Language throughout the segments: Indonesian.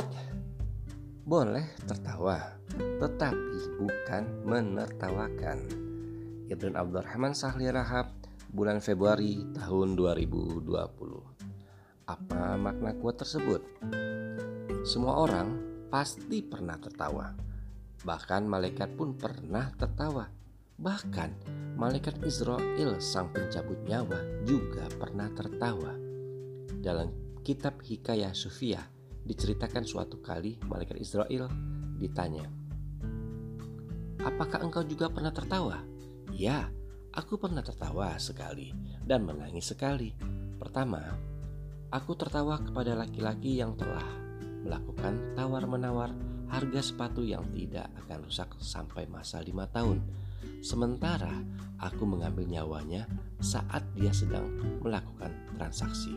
quote boleh tertawa, tetapi bukan menertawakan. Ibn Abdurrahman Sahli Rahab, bulan Februari tahun 2020. Apa makna kuat tersebut? Semua orang pasti pernah tertawa. Bahkan malaikat pun pernah tertawa. Bahkan malaikat Israel sang pencabut nyawa juga pernah tertawa. Dalam kitab Hikayah Sufiah diceritakan suatu kali malaikat Israel ditanya, "Apakah engkau juga pernah tertawa?" "Ya, aku pernah tertawa sekali dan menangis sekali." Pertama, aku tertawa kepada laki-laki yang telah melakukan tawar-menawar harga sepatu yang tidak akan rusak sampai masa lima tahun. Sementara aku mengambil nyawanya saat dia sedang melakukan transaksi.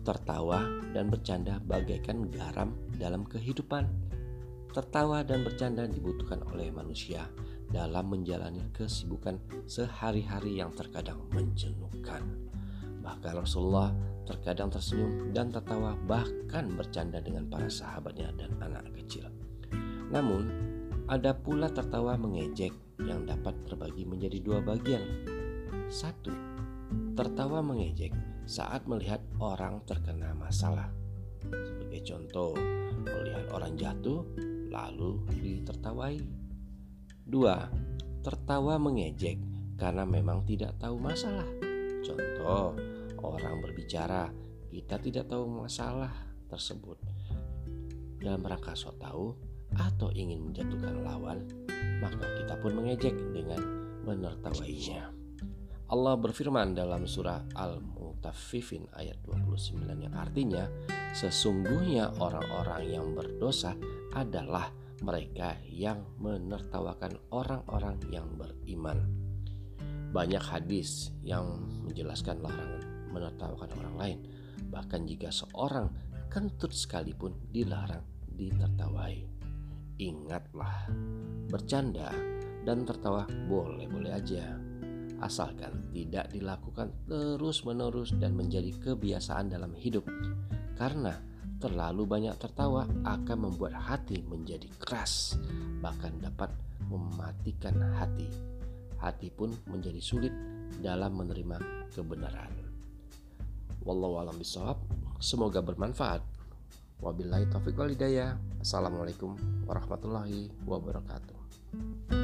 Tertawa dan bercanda bagaikan garam dalam kehidupan Tertawa dan bercanda dibutuhkan oleh manusia dalam menjalani kesibukan sehari-hari yang terkadang menjenuhkan. Bahkan Rasulullah terkadang tersenyum dan tertawa bahkan bercanda dengan para sahabatnya dan anak kecil. Namun, ada pula tertawa mengejek yang dapat terbagi menjadi dua bagian. Satu, tertawa mengejek saat melihat orang terkena masalah. Sebagai contoh, melihat orang jatuh lalu ditertawai. Dua, tertawa mengejek karena memang tidak tahu masalah. Contoh, orang berbicara, kita tidak tahu masalah tersebut. Dalam rangka so tahu atau ingin menjatuhkan lawan, maka kita pun mengejek dengan menertawainya. Allah berfirman dalam surah Al-Mutaffifin ayat 29 yang artinya sesungguhnya orang-orang yang berdosa adalah mereka yang menertawakan orang-orang yang beriman. Banyak hadis yang menjelaskan larangan menertawakan orang lain, bahkan jika seorang kentut sekalipun dilarang ditertawai. Ingatlah, bercanda dan tertawa boleh-boleh aja asalkan tidak dilakukan terus-menerus dan menjadi kebiasaan dalam hidup. Karena terlalu banyak tertawa akan membuat hati menjadi keras, bahkan dapat mematikan hati. Hati pun menjadi sulit dalam menerima kebenaran. Wallahu a'lam bishawab. Semoga bermanfaat. Wabillahi taufiq wal hidayah. Assalamualaikum warahmatullahi wabarakatuh.